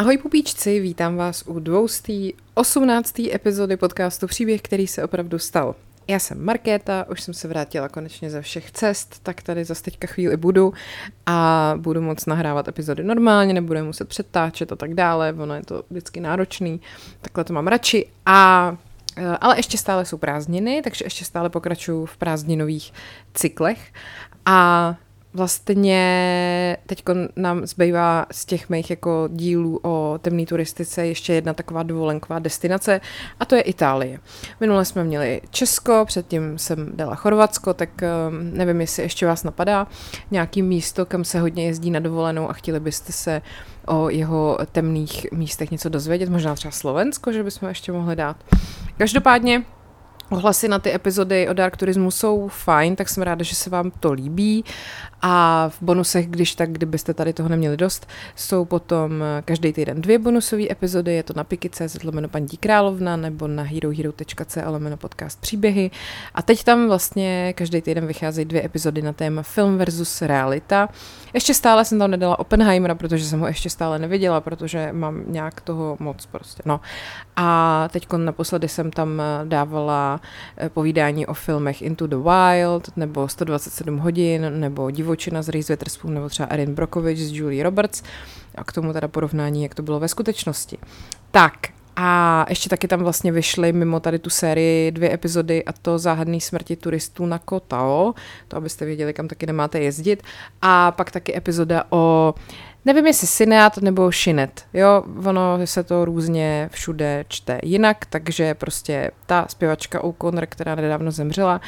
Ahoj pupíčci, vítám vás u 218. epizody podcastu Příběh, který se opravdu stal. Já jsem Markéta, už jsem se vrátila konečně ze všech cest, tak tady za teďka chvíli budu a budu moc nahrávat epizody normálně, nebudu muset přetáčet a tak dále, ono je to vždycky náročný, takhle to mám radši a eh, ale ještě stále jsou prázdniny, takže ještě stále pokračuju v prázdninových cyklech a Vlastně teď nám zbývá z těch mých jako dílů o temné turistice ještě jedna taková dovolenková destinace a to je Itálie. Minule jsme měli Česko, předtím jsem dala Chorvatsko, tak um, nevím, jestli ještě vás napadá nějaký místo, kam se hodně jezdí na dovolenou a chtěli byste se o jeho temných místech něco dozvědět, možná třeba Slovensko, že bychom ještě mohli dát. Každopádně Ohlasy na ty epizody o Dark Turismu jsou fajn, tak jsem ráda, že se vám to líbí. A v bonusech, když tak, kdybyste tady toho neměli dost, jsou potom každý týden dvě bonusové epizody, je to na piky.cz lomeno paní královna nebo na herohero.co lomeno podcast příběhy. A teď tam vlastně každý týden vycházejí dvě epizody na téma film versus realita. Ještě stále jsem tam nedala Oppenheimera, protože jsem ho ještě stále neviděla, protože mám nějak toho moc prostě, no. A teď naposledy jsem tam dávala eh, povídání o filmech Into the Wild, nebo 127 hodin, nebo Divočina z Reese Witherspoon, nebo třeba Erin Brockovich z Julie Roberts. A k tomu teda porovnání, jak to bylo ve skutečnosti. Tak, a ještě taky tam vlastně vyšly mimo tady tu sérii dvě epizody a to záhadný smrti turistů na Kotao, to abyste věděli, kam taky nemáte jezdit. A pak taky epizoda o Nevím, jestli Syneat nebo Shinet, jo, ono se to různě všude čte jinak, takže prostě ta zpěvačka O'Connor, která nedávno zemřela,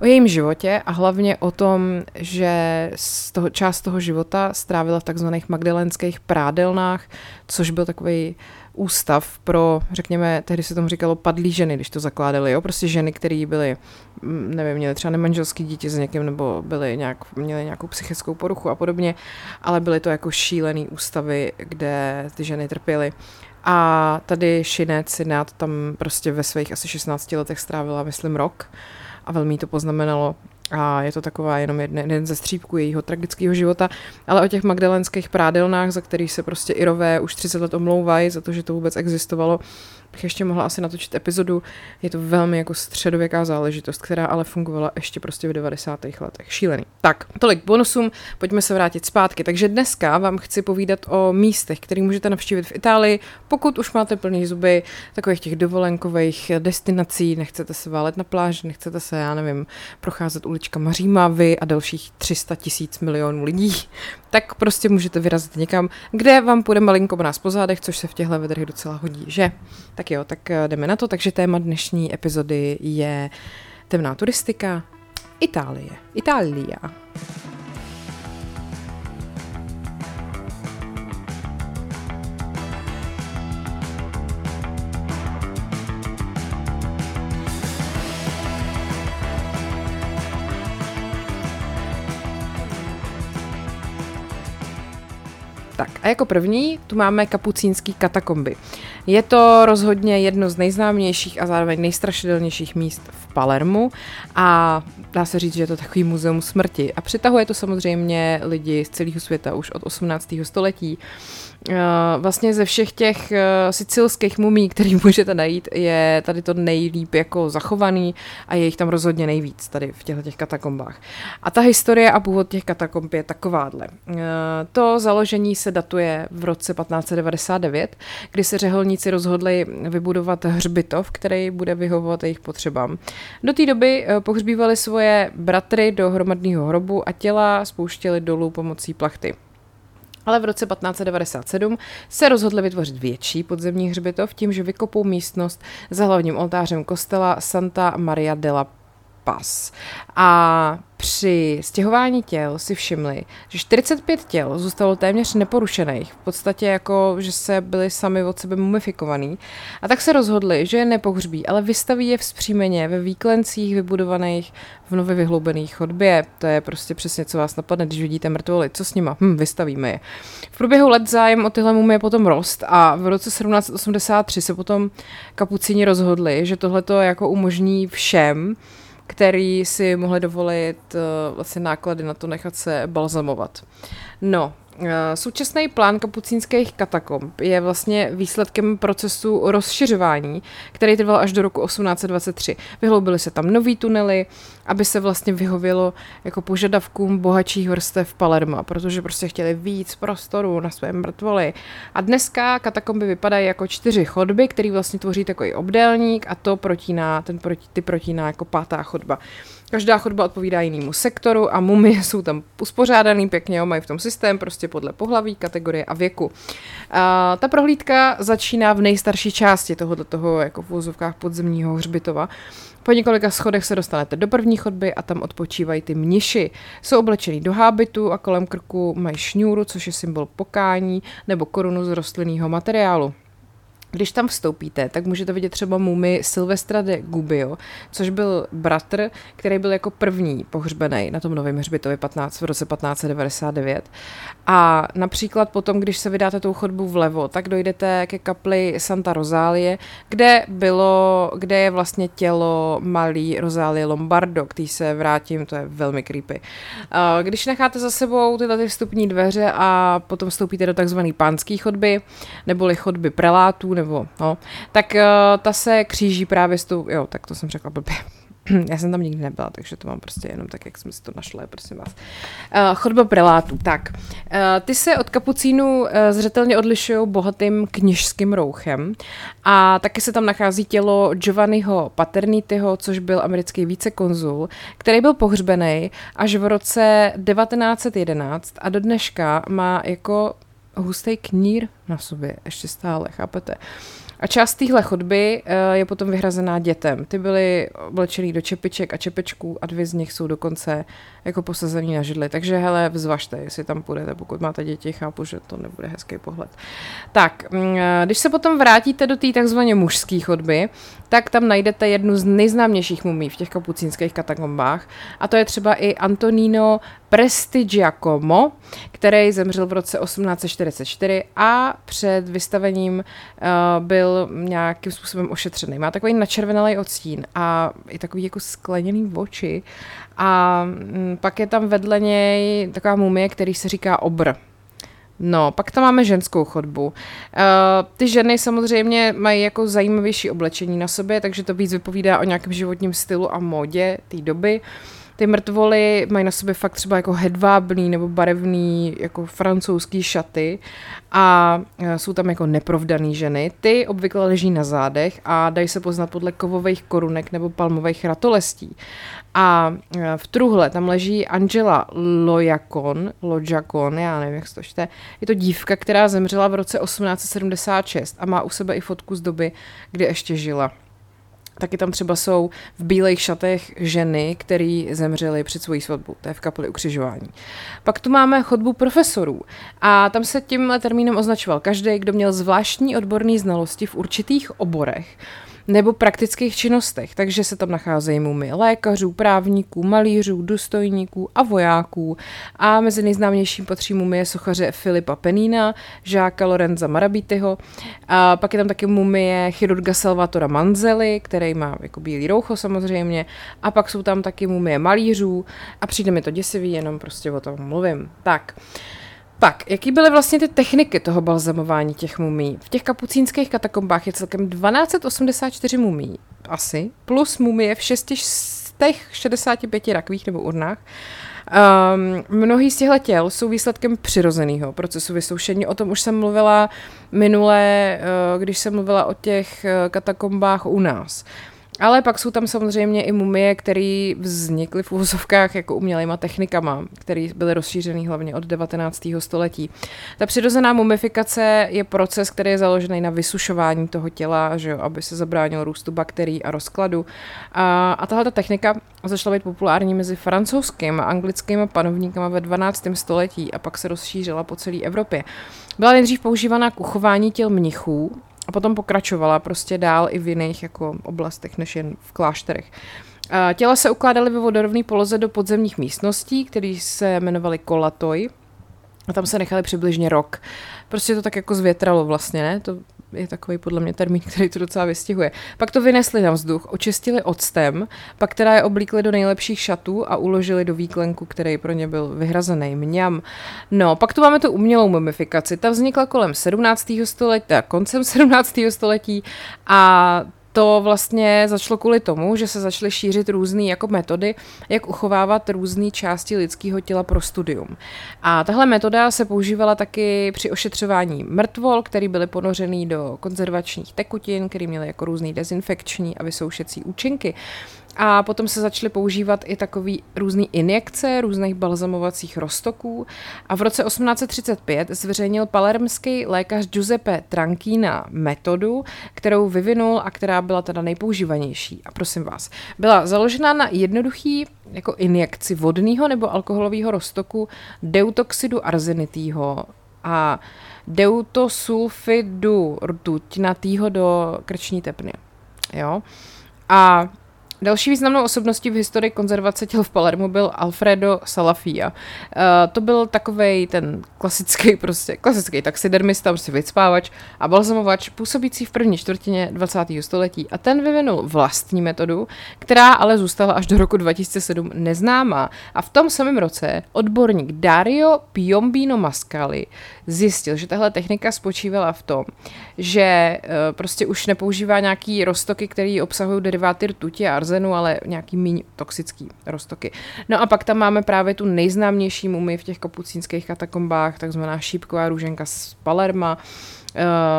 o jejím životě a hlavně o tom, že z toho, část toho života strávila v takzvaných magdalenských prádelnách, což byl takový ústav pro, řekněme, tehdy se tomu říkalo padlí ženy, když to zakládali, jo, prostě ženy, které byly, mm, nevím, měly třeba nemanželský dítě s někým, nebo byly nějak, měly nějakou psychickou poruchu a podobně, ale byly to jako šílený ústavy, kde ty ženy trpěly. A tady Šinec Synát tam prostě ve svých asi 16 letech strávila, myslím, rok. A velmi to poznamenalo a je to taková jenom jeden, jeden ze střípků jejího tragického života, ale o těch magdalenských prádelnách, za kterých se prostě Irové už 30 let omlouvají za to, že to vůbec existovalo, bych ještě mohla asi natočit epizodu. Je to velmi jako středověká záležitost, která ale fungovala ještě prostě v 90. letech. Šílený. Tak, tolik bonusům, pojďme se vrátit zpátky. Takže dneska vám chci povídat o místech, které můžete navštívit v Itálii, pokud už máte plný zuby takových těch dovolenkových destinací, nechcete se válet na pláži, nechcete se, já nevím, procházet uličkama Říma, vy a dalších 300 tisíc milionů lidí, tak prostě můžete vyrazit někam, kde vám půjde malinko nás po zádech, což se v těchto vedrech docela hodí, že? Tak jo, tak eh, jdeme na to. Takže téma dnešní epizody je temná turistika, Itálie. Itália. Tak a jako první tu máme kapucínský katakomby. Je to rozhodně jedno z nejznámějších a zároveň nejstrašidelnějších míst v Palermu a dá se říct, že je to takový muzeum smrti. A přitahuje to samozřejmě lidi z celého světa už od 18. století. Eh, vlastně ze všech těch eh, sicilských mumí, který můžete najít, je tady to nejlíp jako zachovaný a je jich tam rozhodně nejvíc tady v těchto těch katakombách. A ta historie a původ těch katakomb je takováhle. Eh, to založení se datuje v roce 1599, kdy se řeholníci rozhodli vybudovat hřbitov, který bude vyhovovat jejich potřebám. Do té doby pohřbívali svoje bratry do hromadného hrobu a těla spouštěli dolů pomocí plachty. Ale v roce 1597 se rozhodli vytvořit větší podzemní hřbitov tím, že vykopou místnost za hlavním oltářem kostela Santa Maria della Paz. A při stěhování těl si všimli, že 45 těl zůstalo téměř neporušených, v podstatě jako, že se byli sami od sebe mumifikovaný. A tak se rozhodli, že je nepohřbí, ale vystaví je vzpřímeně ve výklencích vybudovaných v nově vyhloubených chodbě. To je prostě přesně, co vás napadne, když vidíte mrtvoly. Co s nima? Hm, vystavíme je. V průběhu let zájem o tyhle mumie potom rost a v roce 1783 se potom kapucíni rozhodli, že tohle to jako umožní všem, který si mohli dovolit uh, vlastně náklady na to nechat se balzamovat. No, Eh, současný plán kapucínských katakomb je vlastně výsledkem procesu rozšiřování, který trval až do roku 1823. Vyhloubily se tam nový tunely, aby se vlastně vyhovělo jako požadavkům bohatších vrstev Palerma, protože prostě chtěli víc prostoru na své mrtvoly. A dneska katakomby vypadají jako čtyři chodby, které vlastně tvoří takový obdélník a to protíná, ten proti, ty protíná jako pátá chodba. Každá chodba odpovídá jinému sektoru a mumie jsou tam uspořádaný pěkně, mají v tom systém prostě podle pohlaví, kategorie a věku. A ta prohlídka začíná v nejstarší části tohoto toho jako v úzovkách podzemního hřbitova. Po několika schodech se dostanete do první chodby a tam odpočívají ty mniši. Jsou oblečený do hábitu a kolem krku mají šňůru, což je symbol pokání, nebo korunu z rostlinného materiálu. Když tam vstoupíte, tak můžete vidět třeba mumy Silvestra de Gubbio, což byl bratr, který byl jako první pohřbený na tom novém hřbitově 15, v roce 1599. A například potom, když se vydáte tou chodbu vlevo, tak dojdete ke kapli Santa Rosálie, kde bylo, kde je vlastně tělo malý Rosálie Lombardo, který se vrátím, to je velmi creepy. Když necháte za sebou tyhle ty vstupní dveře a potom vstoupíte do takzvané pánské chodby, neboli chodby prelátů, nebo no, tak uh, ta se kříží právě s tou, jo, tak to jsem řekla blbě. Já jsem tam nikdy nebyla, takže to mám prostě jenom tak, jak jsme si to našli, prosím vás. Uh, chodba prelátů, tak. Uh, ty se od kapucínů uh, zřetelně odlišují bohatým kněžským rouchem a taky se tam nachází tělo Giovanniho Paternityho, což byl americký vícekonzul, který byl pohřbený až v roce 1911 a do dneška má jako hustý knír na sobě, ještě stále, chápete? A část téhle chodby eh, je potom vyhrazená dětem. Ty byly oblečený do čepiček a čepečků a dvě z nich jsou dokonce jako posazený na židli. Takže hele, vzvažte, jestli tam půjdete, pokud máte děti, chápu, že to nebude hezký pohled. Tak, mm, eh, když se potom vrátíte do té takzvaně mužské chodby, tak tam najdete jednu z nejznámějších mumí v těch kapucínských katakombách a to je třeba i Antonino Prestigiacomo, který zemřel v roce 1844 a před vystavením uh, byl nějakým způsobem ošetřený. Má takový načervenalý odstín a i takový jako skleněný oči a mm, pak je tam vedle něj taková mumie, který se říká obr. No, pak tam máme ženskou chodbu. Uh, ty ženy samozřejmě mají jako zajímavější oblečení na sobě, takže to víc vypovídá o nějakém životním stylu a modě té doby. Ty mrtvoly mají na sobě fakt třeba jako hedvábný nebo barevný jako francouzský šaty a e, jsou tam jako neprovdaný ženy. Ty obvykle leží na zádech a dají se poznat podle kovových korunek nebo palmových ratolestí. A e, v truhle tam leží Angela Lojakon, Lojakon, já nevím, jak se to čte. Je to dívka, která zemřela v roce 1876 a má u sebe i fotku z doby, kdy ještě žila. Taky tam třeba jsou v bílých šatech ženy, které zemřely před svojí svatbou. To je v kapeli ukřižování. Pak tu máme chodbu profesorů. A tam se tímhle termínem označoval každý, kdo měl zvláštní odborné znalosti v určitých oborech nebo praktických činnostech, takže se tam nacházejí mumy lékařů, právníků, malířů, důstojníků a vojáků. A mezi nejznámějším patří mumie sochaře Filipa Penína, žáka Lorenza Marabityho. A pak je tam taky mumie chirurga Salvatora Manzeli, který má jako bílý roucho samozřejmě. A pak jsou tam taky mumie malířů a přijde mi to děsivý, jenom prostě o tom mluvím. Tak. Pak, jaký byly vlastně ty techniky toho balzamování těch mumí? V těch kapucínských katakombách je celkem 1284 mumí, asi, plus mumie v 665 rakvích nebo urnách. Um, mnohý z těchto těl jsou výsledkem přirozeného procesu vysoušení. O tom už jsem mluvila minule, uh, když jsem mluvila o těch uh, katakombách u nás. Ale pak jsou tam samozřejmě i mumie, které vznikly v úvozovkách jako umělýma technikama, které byly rozšířené hlavně od 19. století. Ta přirozená mumifikace je proces, který je založený na vysušování toho těla, že jo, aby se zabránilo růstu bakterií a rozkladu. A, a tahle technika začala být populární mezi francouzskými a anglickými panovníkama ve 12. století a pak se rozšířila po celé Evropě. Byla nejdřív používaná k uchování těl mnichů, a potom pokračovala prostě dál i v jiných jako oblastech, než jen v klášterech. Těla se ukládaly ve vodorovné poloze do podzemních místností, které se jmenovaly kolatoj. A tam se nechali přibližně rok. Prostě to tak jako zvětralo vlastně, ne? To je takový podle mě termín, který to docela vystihuje. Pak to vynesli na vzduch, očistili octem, pak teda je oblíkli do nejlepších šatů a uložili do výklenku, který pro ně byl vyhrazený. Mňam. No, pak tu máme tu umělou mumifikaci. Ta vznikla kolem 17. století, koncem 17. století a to vlastně začalo kvůli tomu, že se začaly šířit různé jako metody, jak uchovávat různé části lidského těla pro studium. A tahle metoda se používala taky při ošetřování mrtvol, který byly ponořený do konzervačních tekutin, které měly jako různé dezinfekční a vysoušecí účinky. A potom se začaly používat i takový různý injekce různých balzamovacích roztoků. A v roce 1835 zveřejnil palermský lékař Giuseppe Tranchina metodu, kterou vyvinul a která byla teda nejpoužívanější. A prosím vás, byla založena na jednoduchý jako injekci vodného nebo alkoholového roztoku deutoxidu arzenitýho a deutosulfidu rtuťnatýho do krční tepny. Jo? A Další významnou osobností v historii konzervace těl v Palermu byl Alfredo Salafia. Uh, to byl takový ten klasický, prostě klasický taxidermista, prostě vycpávač a balzamovač, působící v první čtvrtině 20. století. A ten vyvinul vlastní metodu, která ale zůstala až do roku 2007 neznámá. A v tom samém roce odborník Dario Piombino Mascali zjistil, že tahle technika spočívala v tom, že uh, prostě už nepoužívá nějaký roztoky, které obsahují deriváty rtuti a arzenu, ale nějaký méně toxický roztoky. No a pak tam máme právě tu nejznámější mumii v těch kapucínských katakombách, takzvaná šípková růženka z Palerma,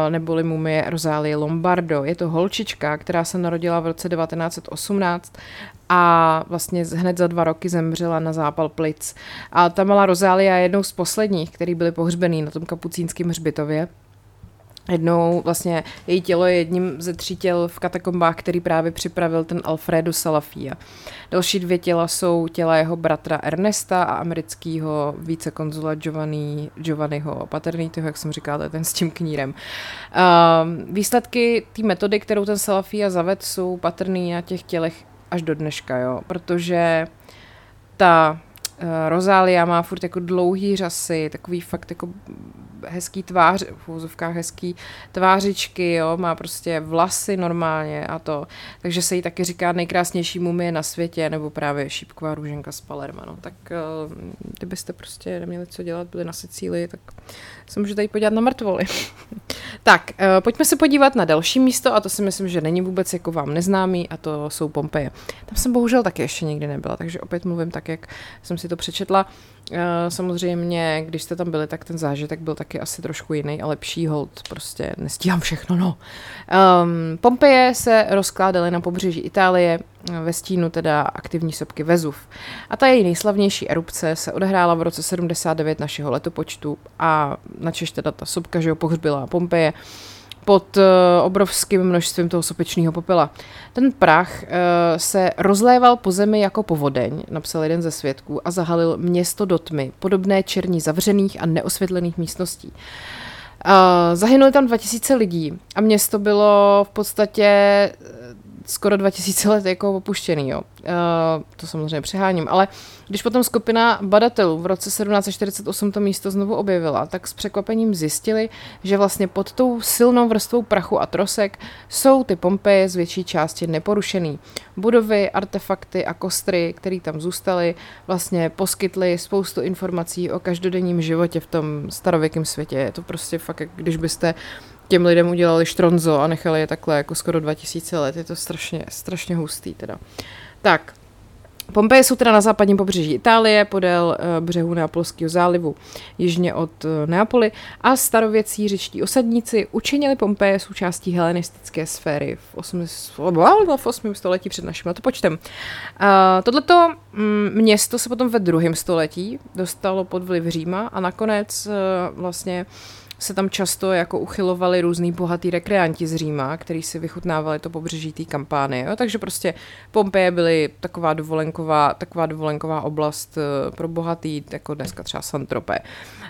neboli mumie Rosálie Lombardo. Je to holčička, která se narodila v roce 1918 a vlastně hned za dva roky zemřela na zápal plic. A ta malá Rozália je jednou z posledních, který byli pohřbený na tom kapucínském hřbitově. Jednou vlastně její tělo je jedním ze tří těl v katakombách, který právě připravil ten Alfredo Salafia. Další dvě těla jsou těla jeho bratra Ernesta a amerického vícekonzula Giovanni, Giovanniho Paternitého, jak jsem říkala, ten s tím knírem. Uh, výsledky té metody, kterou ten Salafia zaved, jsou patrný na těch tělech až do dneška, jo, protože ta uh, Rozália má furt jako dlouhý řasy, takový fakt jako hezký tvář, v úzovkách hezký tvářičky, jo, má prostě vlasy normálně a to. Takže se jí taky říká nejkrásnější mumie na světě, nebo právě šípková růženka z Palerma, no. Tak eh, kdybyste prostě neměli co dělat, byli na Sicílii, tak se můžete jít podívat na mrtvoly. tak, eh, pojďme se podívat na další místo a to si myslím, že není vůbec jako vám neznámý a to jsou Pompeje. Tam jsem bohužel taky ještě nikdy nebyla, takže opět mluvím tak, jak jsem si to přečetla. Eh, samozřejmě, když jste tam byli, tak ten zážitek byl taky asi trošku jiný a lepší hold. Prostě nestíhám všechno, no. Um, Pompeje se rozkládaly na pobřeží Itálie, eh, ve stínu teda aktivní sopky Vezuv. A ta její nejslavnější erupce se odehrála v roce 79 našeho letopočtu a načež teda ta sopka, že ho pohřbila Pompeje, pod uh, obrovským množstvím toho sopečného popela. Ten prach uh, se rozléval po zemi jako povodeň, napsal jeden ze svědků, a zahalil město do tmy, podobné černí zavřených a neosvětlených místností. Uh, zahynuli tam 2000 lidí a město bylo v podstatě skoro 2000 let jako opuštěný, jo. Uh, to samozřejmě přeháním, ale když potom skupina badatelů v roce 1748 to místo znovu objevila, tak s překvapením zjistili, že vlastně pod tou silnou vrstvou prachu a trosek jsou ty Pompeje z větší části neporušený. Budovy, artefakty a kostry, které tam zůstaly, vlastně poskytly spoustu informací o každodenním životě v tom starověkém světě. Je to prostě fakt, když byste těm lidem udělali štronzo a nechali je takhle jako skoro 2000 let. Je to strašně, strašně hustý teda. Tak, Pompeje jsou teda na západním pobřeží Itálie, podél uh, břehu Neapolského zálivu, jižně od uh, Neapoli a starověcí řečtí osadníci učinili Pompeje součástí helenistické sféry v 8, v 8. století před naším letopočtem. Uh, tohleto mm, město se potom ve druhém století dostalo pod vliv Říma a nakonec vlastně uh, se tam často jako uchylovali různý bohatý rekreanti z Říma, který si vychutnávali to pobřeží té kampány. Jo? Takže prostě Pompeje byly taková dovolenková, taková dovolenková oblast eh, pro bohatý, jako dneska třeba Santropé.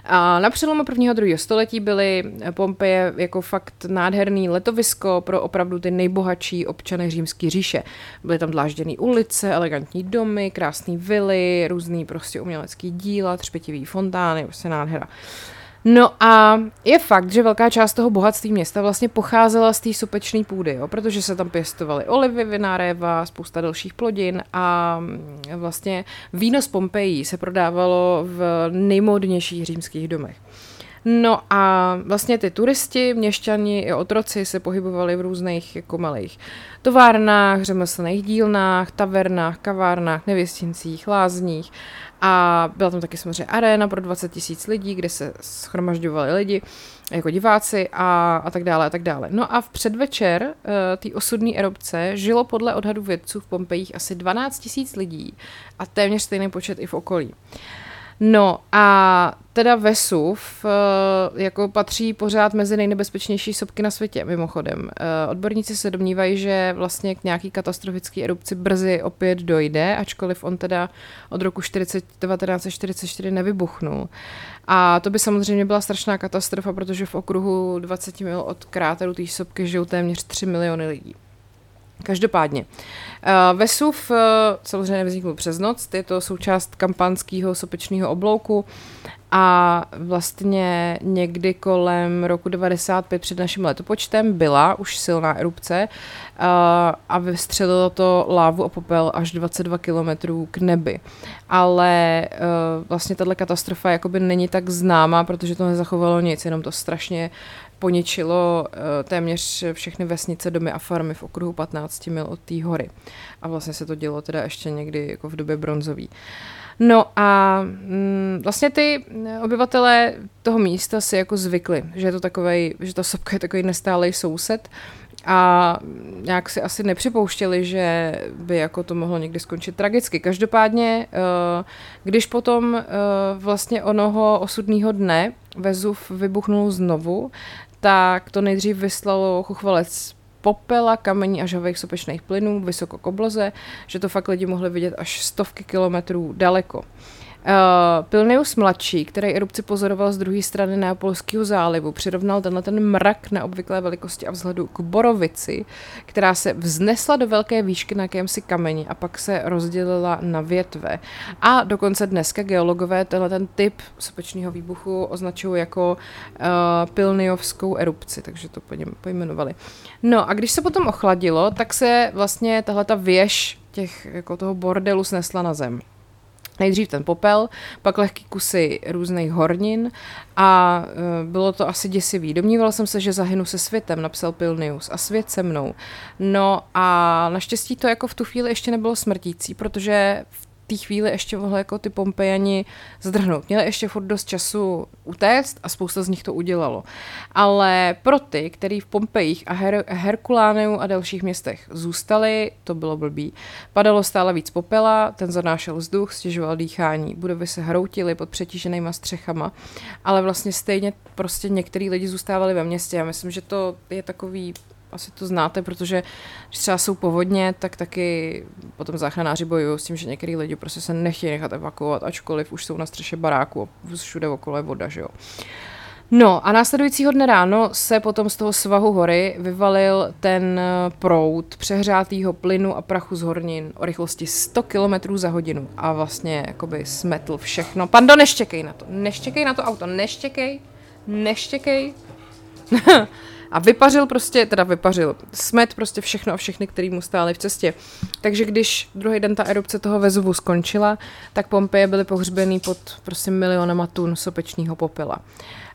A na přelomu prvního a druhého století byly Pompeje jako fakt nádherný letovisko pro opravdu ty nejbohatší občany římské říše. Byly tam dlážděné ulice, elegantní domy, krásné vily, různý prostě umělecký díla, třpetivý fontány, prostě nádhera. No a je fakt, že velká část toho bohatství města vlastně pocházela z té sopečné půdy, jo, protože se tam pěstovaly olivy, vina, réva, spousta dalších plodin a vlastně víno z Pompejí se prodávalo v nejmodnějších římských domech. No a vlastně ty turisti, měšťani i otroci se pohybovali v různých jako malých továrnách, řemeslných dílnách, tavernách, kavárnách, nevěstincích, lázních a byla tam taky samozřejmě aréna pro 20 tisíc lidí, kde se schromažďovali lidi jako diváci a, a tak dále a tak dále. No a v předvečer uh, té osudné erupce žilo podle odhadu vědců v Pompejích asi 12 tisíc lidí a téměř stejný počet i v okolí. Uh, No a teda Vesuv eh, jako patří pořád mezi nejnebezpečnější sopky na světě, mimochodem. Eh, odborníci se domnívají, že vlastně k nějaký katastrofické erupci brzy opět dojde, ačkoliv on teda od roku 40, 1944 nevybuchnul. A to by samozřejmě byla strašná katastrofa, protože v okruhu 20 mil od kráteru té sopky žijou téměř 3 miliony lidí. Každopádně, uh, Vesuv uh, samozřejmě nevznikl přes noc, je to součást kampanského sopečného oblouku a vlastně někdy kolem roku 95 před naším letopočtem byla už silná erupce uh, a vystřelilo to lávu a popel až 22 kilometrů k nebi. Ale vlastně tato katastrofa jakoby není tak známá, protože to nezachovalo nic, jenom to strašně poničilo eh, téměř všechny vesnice, domy a farmy v okruhu 15 mil od té hory. A vlastně se to dělo teda ještě někdy jako v době bronzový. No a mm, vlastně ty obyvatelé toho místa si jako zvykli, že je to takovej, že ta sopka je takový nestálej soused a nějak si asi nepřipouštěli, že by jako to mohlo někdy skončit tragicky. Každopádně, eh, když potom eh, vlastně onoho osudného dne Vezuv vybuchnul znovu, tak to nejdřív vyslalo chuchvalec popela, kamení a žhavých sopečných plynů vysoko k obloze, že to fakt lidi mohli vidět až stovky kilometrů daleko. Pilnius mladší, který erupci pozoroval z druhé strany Neapolského zálivu, přirovnal tenhle ten mrak na obvyklé velikosti a vzhledu k borovici, která se vznesla do velké výšky na jakémsi kameni a pak se rozdělila na větve. A dokonce dneska geologové tenhle ten typ sopečného výbuchu označují jako uh, Pilniovskou erupci, takže to pojmenovali. No a když se potom ochladilo, tak se vlastně tahle ta věž těch, jako toho bordelu snesla na zem. Nejdřív ten popel, pak lehký kusy různých hornin a e, bylo to asi děsivý. Domníval jsem se, že zahynu se světem, napsal Pilnius, a svět se mnou. No a naštěstí to jako v tu chvíli ještě nebylo smrtící, protože v té chvíli ještě mohli jako ty Pompejani zdrhnout. Měli ještě furt dost času utéct a spousta z nich to udělalo. Ale pro ty, kteří v Pompejích a Her- Herkulániu a dalších městech zůstali, to bylo blbý. Padalo stále víc popela, ten zanášel vzduch, stěžoval dýchání, budovy se hroutily pod přetíženýma střechama, ale vlastně stejně prostě některý lidi zůstávali ve městě. Já myslím, že to je takový asi to znáte, protože když třeba jsou povodně, tak taky potom záchranáři bojují s tím, že některý lidi prostě se nechtějí nechat evakuovat, ačkoliv už jsou na střeše baráku a všude okolo je voda, že jo. No a následujícího dne ráno se potom z toho svahu hory vyvalil ten proud přehřátýho plynu a prachu z hornin o rychlosti 100 km za hodinu a vlastně jakoby smetl všechno. Pando, neštěkej na to, neštěkej na to auto, neštěkej, neštěkej. A vypařil prostě, teda vypařil, smet prostě všechno a všechny, který mu stály v cestě. Takže když druhý den ta erupce toho Vezuvu skončila, tak Pompeje byly pohřbený pod prostě milionama tun sopečného popela.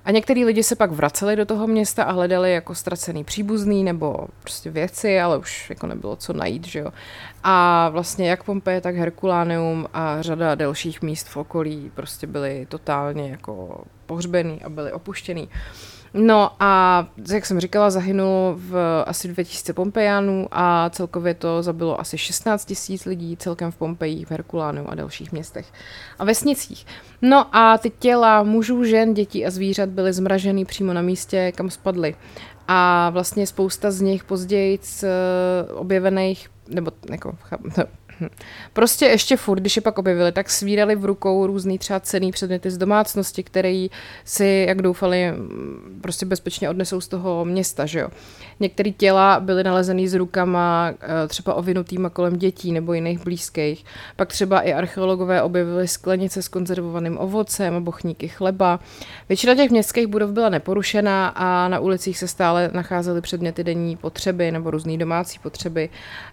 A některý lidi se pak vraceli do toho města a hledali jako ztracený příbuzný nebo prostě věci, ale už jako nebylo co najít, že jo. A vlastně jak Pompeje, tak Herkuláneum a řada dalších míst v okolí prostě byly totálně jako pohřbený a byly opuštěný. No a jak jsem říkala, zahynulo v asi 2000 Pompejánů a celkově to zabilo asi 16 tisíc lidí celkem v Pompeji, v Herkulánu a dalších městech a vesnicích. No a ty těla mužů, žen, dětí a zvířat byly zmraženy přímo na místě, kam spadly. a vlastně spousta z nich později objevených, nebo jako, Prostě ještě furt, když je pak objevili, tak svírali v rukou různý třeba cený předměty z domácnosti, které si, jak doufali, prostě bezpečně odnesou z toho města, že jo. Některé těla byly nalezený s rukama eh, třeba ovinutýma kolem dětí nebo jiných blízkých. Pak třeba i archeologové objevili sklenice s konzervovaným ovocem bochníky chleba. Většina těch městských budov byla neporušená a na ulicích se stále nacházely předměty denní potřeby nebo různé domácí potřeby.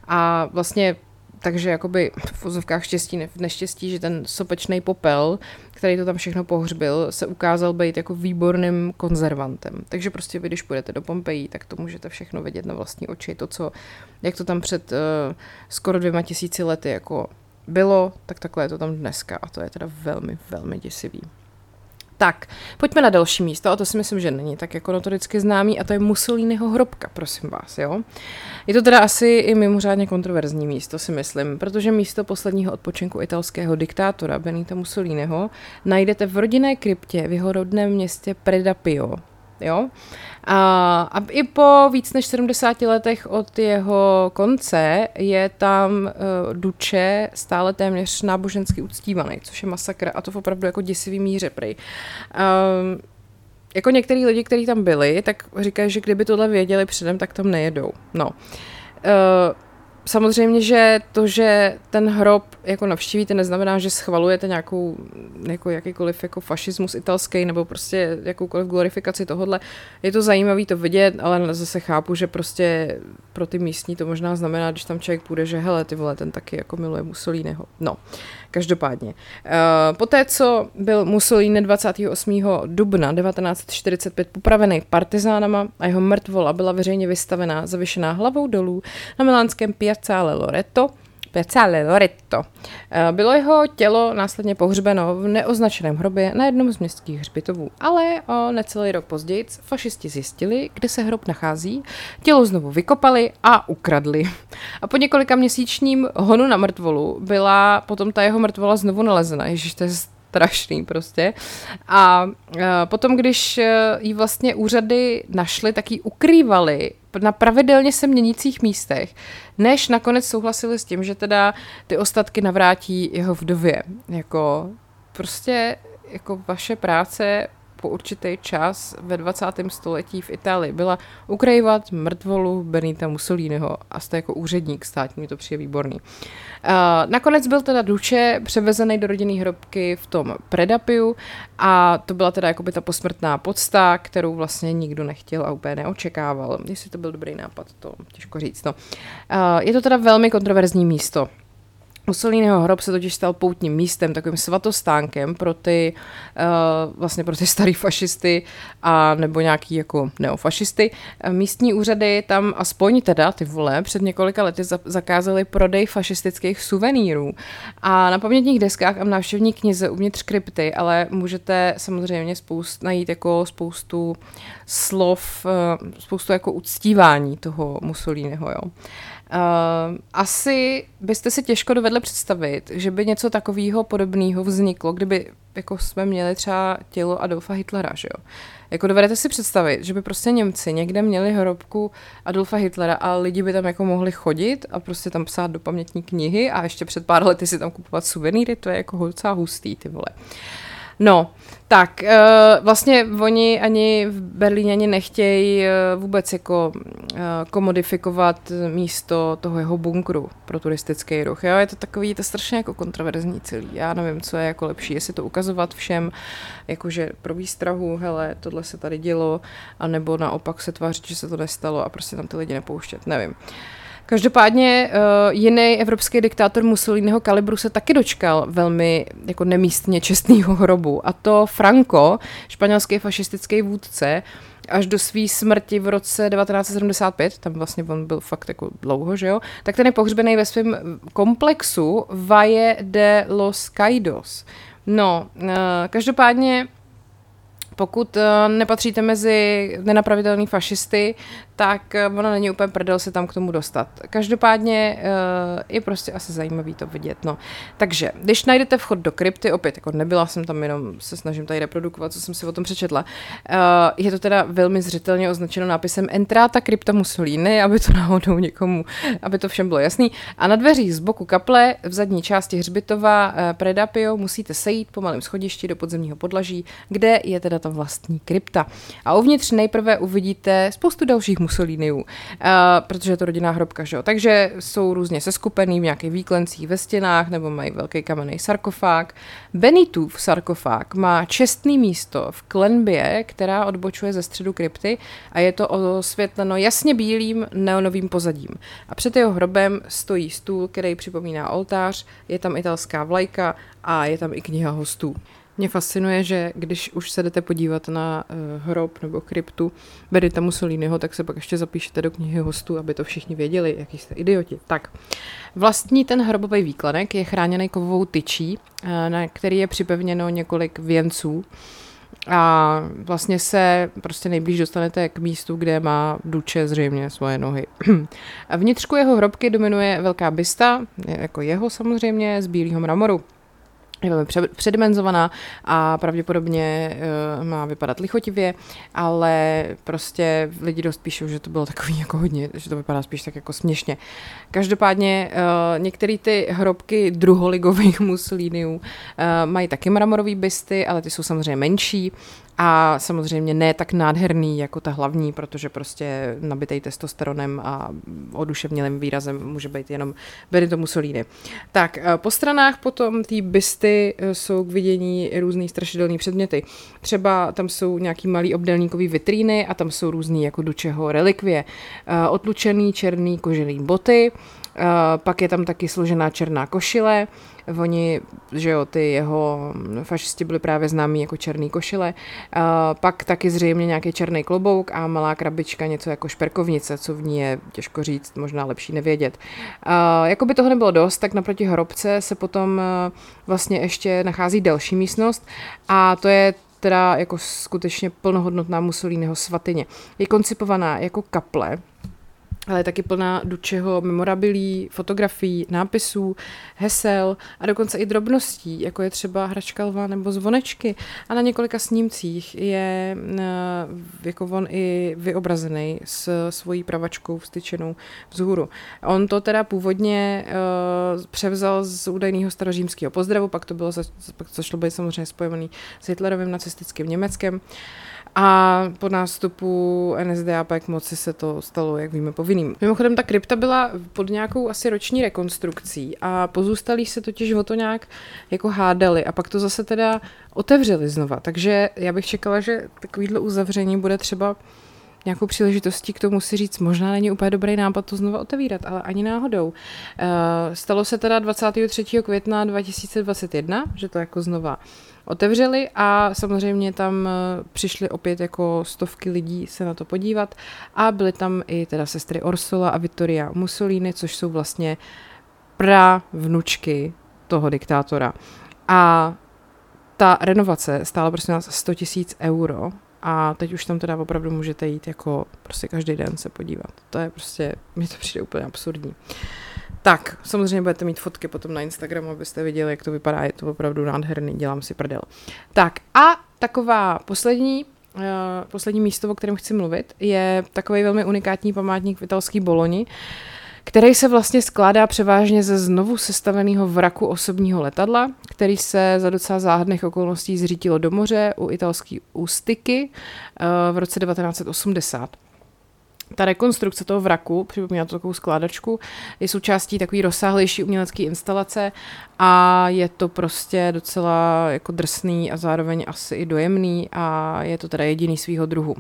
A vlastně takže jakoby v vozovkách štěstí, ne, neštěstí, že ten sopečný popel, který to tam všechno pohřbil, se ukázal být jako výborným konzervantem. Takže prostě vy, když půjdete do Pompeji, tak to můžete všechno vidět na vlastní oči. To, co, jak to tam před uh, skoro dvěma tisíci lety jako bylo, tak takhle je to tam dneska a to je teda velmi, velmi děsivý. Tak, pojďme na další místo, a to si myslím, že není tak jako notoricky známý, a to je Mussoliniho hrobka, prosím vás, jo. Je to teda asi i mimořádně kontroverzní místo, si myslím, protože místo posledního odpočinku italského diktátora Benita Mussoliniho najdete v rodinné kryptě v jeho rodném městě Predapio, jo. A, a i po víc než 70 letech od jeho konce je tam uh, Duče stále téměř nábožensky uctívaný, což je masakr a to v opravdu jako děsivý míře prej. Um, jako některý lidi, kteří tam byli, tak říkají, že kdyby tohle věděli předem, tak tam nejedou. No. Uh, samozřejmě, že to, že ten hrob jako navštívíte, neznamená, že schvalujete nějakou, jako jakýkoliv jako fašismus italský nebo prostě jakoukoliv glorifikaci tohodle. Je to zajímavé to vidět, ale zase chápu, že prostě pro ty místní to možná znamená, když tam člověk půjde, že hele, ty vole, ten taky jako miluje Mussoliniho. No, každopádně. Uh, poté, co byl Mussolini 28. dubna 1945 popravený partizánama a jeho mrtvola byla veřejně vystavená zavěšená hlavou dolů na milánském Piazzale Loreto, Piazzale Loreto. Eh, bylo jeho tělo následně pohřbeno v neoznačeném hrobě na jednom z městských hřbitovů, ale o necelý rok později fašisti zjistili, kde se hrob nachází, tělo znovu vykopali a ukradli. A po několika měsíčním honu na mrtvolu byla potom ta jeho mrtvola znovu nalezena. Ježiš, to je strašný prostě. A potom, když e, ji vlastně úřady našly, tak ji ukrývali na pravidelně se měnících místech, než nakonec souhlasili s tím, že teda ty ostatky navrátí jeho vdově. Jako prostě jako vaše práce po určitý čas ve 20. století v Itálii byla ukrajovat mrtvolu Benita Mussoliniho a jste jako úředník státní, mi to přijde výborný. Uh, nakonec byl teda Duče převezený do rodinné hrobky v tom Predapiu a to byla teda jako by ta posmrtná podsta, kterou vlastně nikdo nechtěl a úplně neočekával. Jestli to byl dobrý nápad, to těžko říct. No. Uh, je to teda velmi kontroverzní místo. Mussoliniho hrob se totiž stal poutním místem, takovým svatostánkem pro ty, uh, vlastně pro ty starý fašisty a nebo nějaký jako neofašisty. Místní úřady tam aspoň teda, ty vole, před několika lety zakázali prodej fašistických suvenýrů a na pamětních deskách a v návštěvní knize uvnitř krypty, ale můžete samozřejmě spoust, najít jako spoustu slov, uh, spoustu jako uctívání toho Mussoliniho, jo. Uh, asi byste si těžko dovedli představit, že by něco takového podobného vzniklo, kdyby jako jsme měli třeba tělo Adolfa Hitlera, že jo? Jako dovedete si představit, že by prostě Němci někde měli hrobku Adolfa Hitlera a lidi by tam jako mohli chodit a prostě tam psát do pamětní knihy a ještě před pár lety si tam kupovat suvenýry, to je jako docela hustý, ty vole. No, tak, uh, vlastně oni ani v Berlíně ani nechtějí uh, vůbec jako uh, komodifikovat místo toho jeho bunkru pro turistický ruch. Jo? Je to takový, to strašně jako kontroverzní celý. Já nevím, co je jako lepší, jestli to ukazovat všem, jakože pro výstrahu, hele, tohle se tady dělo, anebo naopak se tvářit, že se to nestalo a prostě tam ty lidi nepouštět, nevím. Uh, Každopádně uh, jiný evropský diktátor Mussoliniho kalibru se taky dočkal velmi jako nemístně čestného hrobu. A to Franco, španělský fašistický vůdce, až do své smrti v roce 1975, tam vlastně on byl fakt jako dlouho, že jo, tak ten je pohřbený ve svém komplexu Valle de los Caídos. No, uh, každopádně pokud uh, nepatříte mezi nenapravitelné fašisty, tak eh, ono není úplně prdel se tam k tomu dostat. Každopádně uh, je prostě asi zajímavý to vidět. No. Takže, když najdete vchod do krypty, opět, jako nebyla jsem tam, jenom se snažím tady reprodukovat, co jsem si o tom přečetla, uh, je to teda velmi zřetelně označeno nápisem Entrata krypta Mussolini, aby to náhodou někomu, aby to všem bylo jasný. A na dveřích z boku kaple v zadní části hřbitova Predapio musíte sejít po malém schodišti do podzemního podlaží, kde je teda ta vlastní krypta. A uvnitř nejprve uvidíte spoustu dalších Mussoliniů, uh, protože je to rodinná hrobka, že jo. Takže jsou různě seskupený v nějakých výklencích ve stěnách nebo mají velký kamenný sarkofág. Benitův sarkofág má čestný místo v klenbě, která odbočuje ze středu krypty a je to osvětleno jasně bílým neonovým pozadím. A před jeho hrobem stojí stůl, který připomíná oltář, je tam italská vlajka a je tam i kniha hostů. Mě fascinuje, že když už se jdete podívat na uh, hrob nebo kryptu Benita Mussoliniho, tak se pak ještě zapíšete do knihy hostů, aby to všichni věděli, jaký jste idioti. Tak, vlastní ten hrobový výklenek je chráněný kovovou tyčí, uh, na který je připevněno několik věnců. A vlastně se prostě nejblíž dostanete k místu, kde má Duče zřejmě svoje nohy. A vnitřku jeho hrobky dominuje velká bysta, jako jeho samozřejmě, z bílého mramoru je velmi předimenzovaná a pravděpodobně uh, má vypadat lichotivě, ale prostě lidi dost píšou, že to bylo takový jako hodně, že to vypadá spíš tak jako směšně. Každopádně uh, některé ty hrobky druholigových muslíniů uh, mají taky mramorový bysty, ale ty jsou samozřejmě menší a samozřejmě ne tak nádherný jako ta hlavní, protože prostě nabitej testosteronem a oduševnělým výrazem může být jenom Benito Mussolini. Tak, eh, po stranách potom ty bysty eh, jsou k vidění různý strašidelný předměty. Třeba tam jsou nějaký malý obdelníkový vitríny a tam jsou různý jako do čeho relikvie. Eh, otlučený černý kožený boty, pak je tam taky složená černá košile, Oni, že jo, ty jeho fašisti byli právě známí jako černý košile. Uh, pak taky zřejmě nějaký černý klobouk a malá krabička, něco jako šperkovnice, co v ní je těžko říct, možná lepší nevědět. Uh, jako by toho nebylo dost, tak naproti hrobce se potom vlastně ještě nachází další místnost a to je teda jako skutečně plnohodnotná Mussoliniho svatyně. Je koncipovaná jako kaple, ale je taky plná dučeho memorabilí, fotografií, nápisů, hesel a dokonce i drobností, jako je třeba hračka lva nebo zvonečky. A na několika snímcích je eh, jako on i vyobrazený s svojí pravačkou vstyčenou vzhůru. On to teda původně uh, převzal z údajného starořímského pozdravu, pak to bylo, pak to začalo být samozřejmě spojený s Hitlerovým nacistickým Německem. Uh, a po nástupu NSDAP k moci se to stalo, jak víme, povinným. Mimochodem, ta krypta byla pod nějakou asi roční rekonstrukcí a pozůstalí se totiž o to nějak jako hádali a pak to zase teda otevřeli znova. Takže já bych čekala, že takovýhle uzavření bude třeba nějakou příležitostí k tomu si říct, možná není úplně dobrý nápad to znova otevírat, ale ani náhodou. Uh, stalo se teda 23. května 2021, že to jako znova otevřeli a samozřejmě tam eh, přišly opět jako stovky lidí se na to podívat a byly tam i teda sestry Orsola a Vittoria Mussolini, což jsou vlastně pra vnučky toho diktátora. A ta renovace stála prostě nás 100 tisíc euro a teď už tam teda opravdu můžete jít jako prostě každý den se podívat. To je prostě, mi to přijde úplně absurdní. Uh, tak, samozřejmě budete mít fotky potom na Instagramu, abyste viděli, jak to vypadá. Je to opravdu nádherný, dělám si prdel. Tak a taková poslední Uh, poslední místo, o kterém chci mluvit, je takový velmi unikátní památník v italský Boloni, který se vlastně skládá převážně ze znovu sestaveného vraku osobního letadla, který se za docela záhadných okolností zřítilo do moře u italské ústyky uh, v roce 1980 ta rekonstrukce toho vraku, připomíná to takovou skládačku, je součástí takové rozsáhlejší umělecké instalace a je to prostě docela jako drsný a zároveň asi i dojemný a je to teda jediný svýho druhu.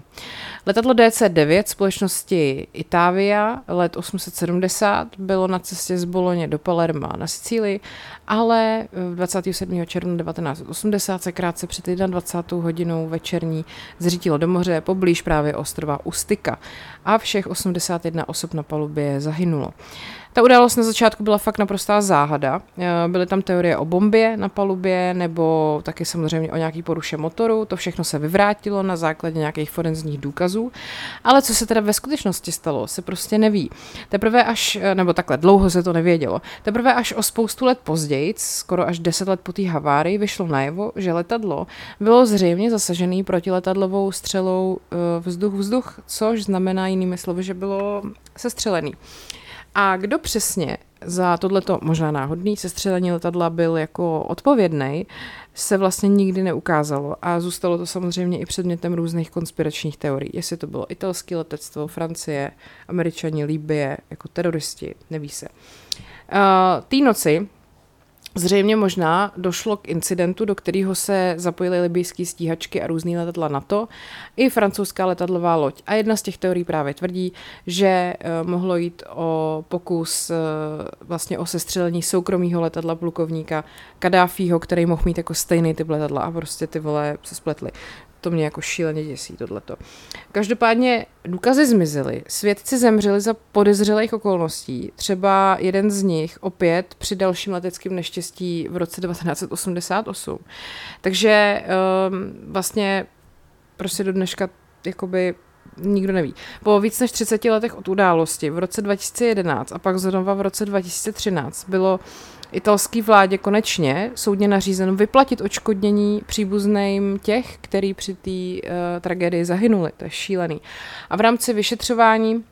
Letadlo DC-9 společnosti Itavia let 870 bylo na cestě z Boloně do Palerma na Sicílii, ale 27. června 1980 se krátce před 21. hodinou večerní zřítilo do moře poblíž právě ostrova Ustika a všech 81 osob na palubě zahynulo. Ta událost na začátku byla fakt naprostá záhada. Eh, byly tam teorie o bombě na palubě, nebo taky samozřejmě o nějaký poruše motoru. To všechno se vyvrátilo na základě nějakých forenzních důkazů. Ale co se teda ve skutečnosti stalo, se prostě neví. Teprve až, eh, nebo takhle, dlouho se to nevědělo. Teprve až o spoustu let později, skoro až deset let po té havárii, vyšlo najevo, že letadlo bylo zřejmě zasažený protiletadlovou střelou vzduch-vzduch, což znamená jinými slovy, že bylo sestřelený. A kdo přesně za tohleto možná náhodný sestřelení letadla byl jako odpovědný, se vlastně nikdy neukázalo a zůstalo to samozřejmě i předmětem různých konspiračních teorií. Jestli to bylo italské letectvo, Francie, američani, Líbie, jako teroristi, neví se. Uh, té noci Zřejmě možná došlo k incidentu, do kterého se zapojily libijské stíhačky a různý letadla NATO i francouzská letadlová loď. A jedna z těch teorií právě tvrdí, že uh, mohlo jít o pokus uh, vlastně o sestřelení soukromého letadla plukovníka Kadáfího, který mohl mít jako stejný typ letadla a prostě ty vole se spletly. To mě jako šíleně děsí, tohleto. Každopádně důkazy zmizely, svědci zemřeli za podezřelých okolností. Třeba jeden z nich opět při dalším leteckém neštěstí v roce 1988. Takže um, vlastně prostě do dneška jakoby nikdo neví. Po víc než 30 letech od události v roce 2011 a pak znova v roce 2013 bylo italský vládě konečně soudně nařízeno vyplatit očkodnění příbuzným těch, který při té uh, tragédii zahynuli. To je šílený. A v rámci vyšetřování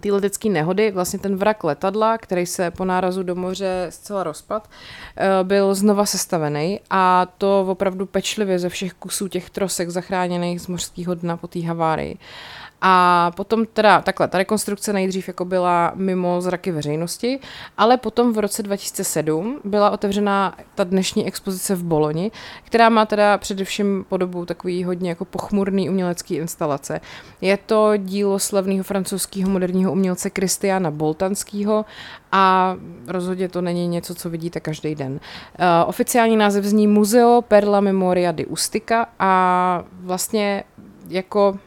té letecké nehody, vlastně ten vrak letadla, který se po nárazu do moře zcela rozpad, eh, byl znova sestavený a to opravdu pečlivě ze všech kusů těch trosek zachráněných z mořského dna po té havárii. A potom teda takhle, ta rekonstrukce nejdřív jako byla mimo zraky veřejnosti, ale potom v roce 2007 byla otevřena ta dnešní expozice v Boloni, která má teda především podobu takový hodně jako pochmurný umělecký instalace. Je to dílo slavného francouzského moderního umělce Kristiana Boltanského a rozhodně to není něco, co vidíte každý den. Uh, oficiální název zní Museo per la Memoria di Ustica a vlastně jako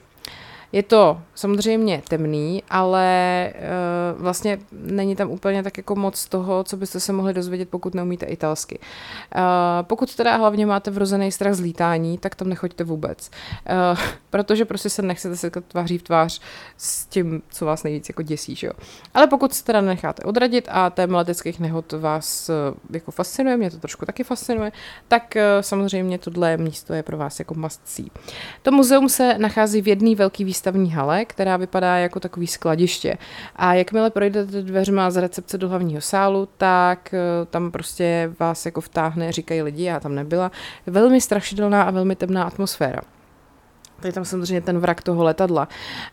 je to samozřejmě temný, ale uh, vlastně není tam úplně tak jako moc toho, co byste se mohli dozvědět, pokud neumíte italsky. Uh, pokud teda hlavně máte vrozený strach z lítání, tak tam nechoďte vůbec. Uh, protože prostě se nechcete setkat tváří v tvář s tím, co vás nejvíc jako děsí, že jo. Ale pokud se teda necháte odradit a téma leteckých nehod vás uh, jako fascinuje, mě to trošku taky fascinuje, tak uh, samozřejmě tohle místo je pro vás jako see. To muzeum se nachází v jedné velké výstavní hale, která vypadá jako takový skladiště. A jakmile projdete dveřma z recepce do hlavního sálu, tak eh, tam prostě vás jako vtáhne, říkají lidi, já tam nebyla, velmi strašidelná a velmi temná atmosféra. Tady tam samozřejmě ten vrak toho letadla.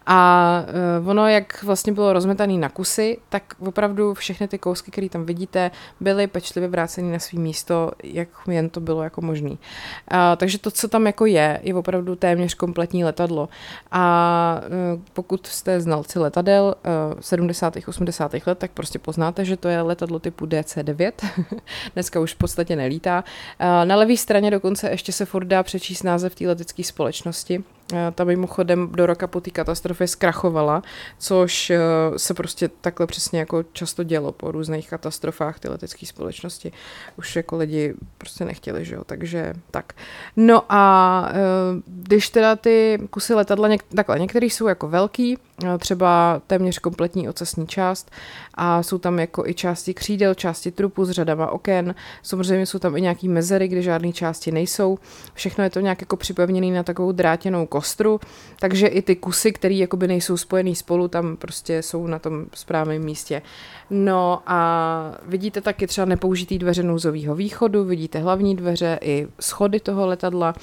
A uh, ono, jak vlastně bylo rozmetaný na kusy, tak opravdu všechny ty kousky, které tam vidíte, byly pečlivě vráceny na svý místo, jak jen to bylo jako možný. Takže to, co tam jako je, je opravdu téměř kompletní letadlo. A uh, pokud jste znalci letadel uh, 70. 80. let, tak prostě poznáte, že to je letadlo typu DC-9. Dneska už v podstatě nelítá. Na levé straně dokonce ještě se furt dá přečíst název té letecké společnosti Eh, ta mimochodem do roka po té katastrofě zkrachovala, což eh, se prostě takhle přesně jako často dělo po různých katastrofách ty letecké společnosti. Už jako lidi prostě nechtěli, že jo, takže tak. No a eh, když teda ty kusy letadla, něk- takhle, některý jsou jako velký, třeba téměř kompletní ocasní část a jsou tam jako i části křídel, části trupu s řadama oken, samozřejmě jsou tam i nějaký mezery, kde žádné části nejsou, všechno je to nějak jako připevněné na takovou drátěnou kostru, takže i ty kusy, které jakoby nejsou spojený spolu, tam prostě jsou na tom správném místě. No a vidíte taky třeba nepoužitý dveře nouzového východu, vidíte hlavní dveře i schody toho letadla.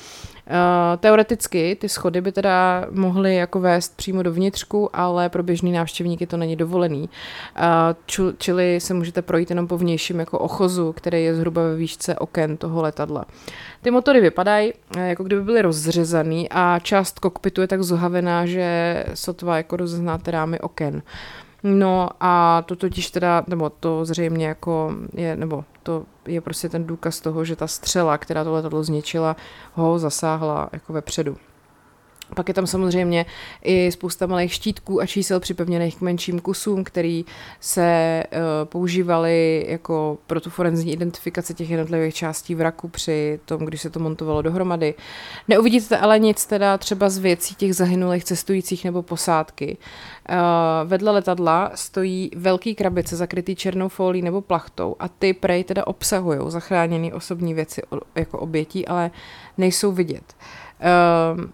Uh, teoreticky ty schody by teda mohly jako vést přímo do vnitřku, ale pro běžný návštěvníky to není dovolený. Čili se můžete projít jenom po vnějším jako ochozu, který je zhruba ve výšce oken toho letadla. Ty motory vypadají, uh, jako kdyby byly rozřezaný a část kokpitu je tak zohavená, že sotva jako rozeznáte rámy oken. No a to totiž teda, nebo to zřejmě jako je, nebo to je prostě ten důkaz toho, že ta střela, která to letadlo zničila, ho zasáhla jako vepředu. Pak je tam samozřejmě i spousta malých štítků a čísel připevněných k menším kusům, který se uh, používaly jako pro tu forenzní identifikaci těch jednotlivých částí vraku při tom, když se to montovalo dohromady. Neuvidíte ale nic teda třeba z věcí těch zahynulých cestujících nebo posádky. Uh, vedle letadla stojí velký krabice zakrytý černou folí nebo plachtou a ty prej teda obsahují zachráněné osobní věci jako obětí, ale nejsou vidět. Uh,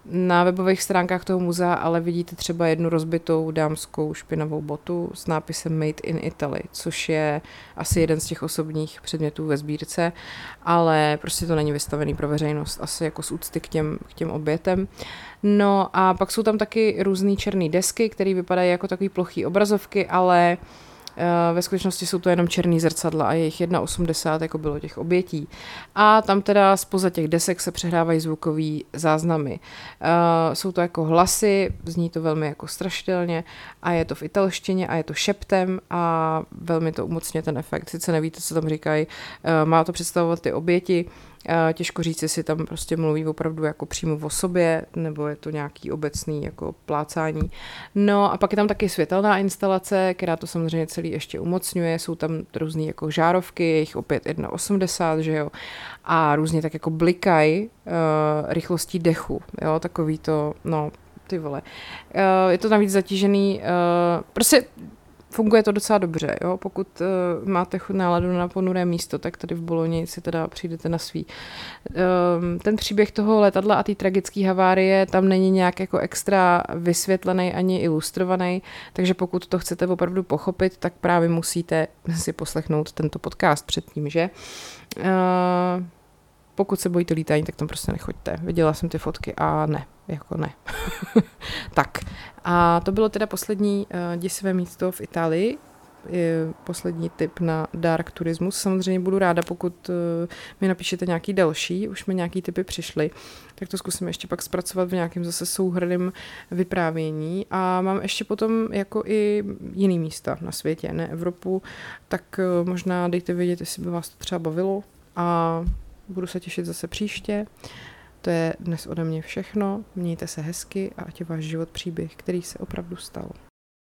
na webových stránkách toho muzea ale vidíte třeba jednu rozbitou dámskou špinavou botu s nápisem Made in Italy, což je asi jeden z těch osobních předmětů ve sbírce, ale prostě to není vystavený pro veřejnost, asi jako z úcty k těm, k těm obětem. No a pak jsou tam taky různé černé desky, které vypadají jako takové plochý obrazovky, ale uh, ve skutečnosti jsou to jenom černý zrcadla a jejich 1,80 jako bylo těch obětí. A tam teda spoza těch desek se přehrávají zvukové záznamy. Eh, jsou to jako hlasy, zní to velmi jako strašidelně a je to v italštině a je to šeptem a velmi to umocně ten efekt. Sice nevíte, co tam říkají, eh, má to představovat ty oběti, Těžko říct, jestli tam prostě mluví opravdu jako přímo o sobě, nebo je to nějaký obecný jako plácání. No a pak je tam taky světelná instalace, která to samozřejmě celý ještě umocňuje. Jsou tam různé jako žárovky, jejich opět 1,80, že jo. A různě tak jako blikají uh, rychlostí dechu, jo, takový to, no, ty vole. Uh, je to navíc zatížený, uh, prostě funguje to docela dobře, jo? pokud uh, máte náladu na ponuré místo, tak tady v Boloni si teda přijdete na svý. Um, ten příběh toho letadla a té tragické havárie tam není nějak jako extra vysvětlený ani ilustrovaný, takže pokud to chcete opravdu pochopit, tak právě musíte si poslechnout tento podcast předtím, že? Uh, pokud se bojíte lítání, tak tam prostě nechoďte. Viděla jsem ty fotky a ne, jako ne. tak, a to bylo teda poslední uh, děsivé místo v Itálii, je poslední tip na dark turismus. Samozřejmě budu ráda, pokud uh, mi napíšete nějaký další, už mi nějaký typy přišly, tak to zkusím ještě pak zpracovat v nějakém zase souhrném vyprávění. A mám ještě potom jako i jiný místa na světě, ne Evropu, tak uh, možná dejte vědět, jestli by vás to třeba bavilo a budu se těšit zase příště. To je dnes ode mě všechno. Mějte se hezky a ať je váš život příběh, který se opravdu stal.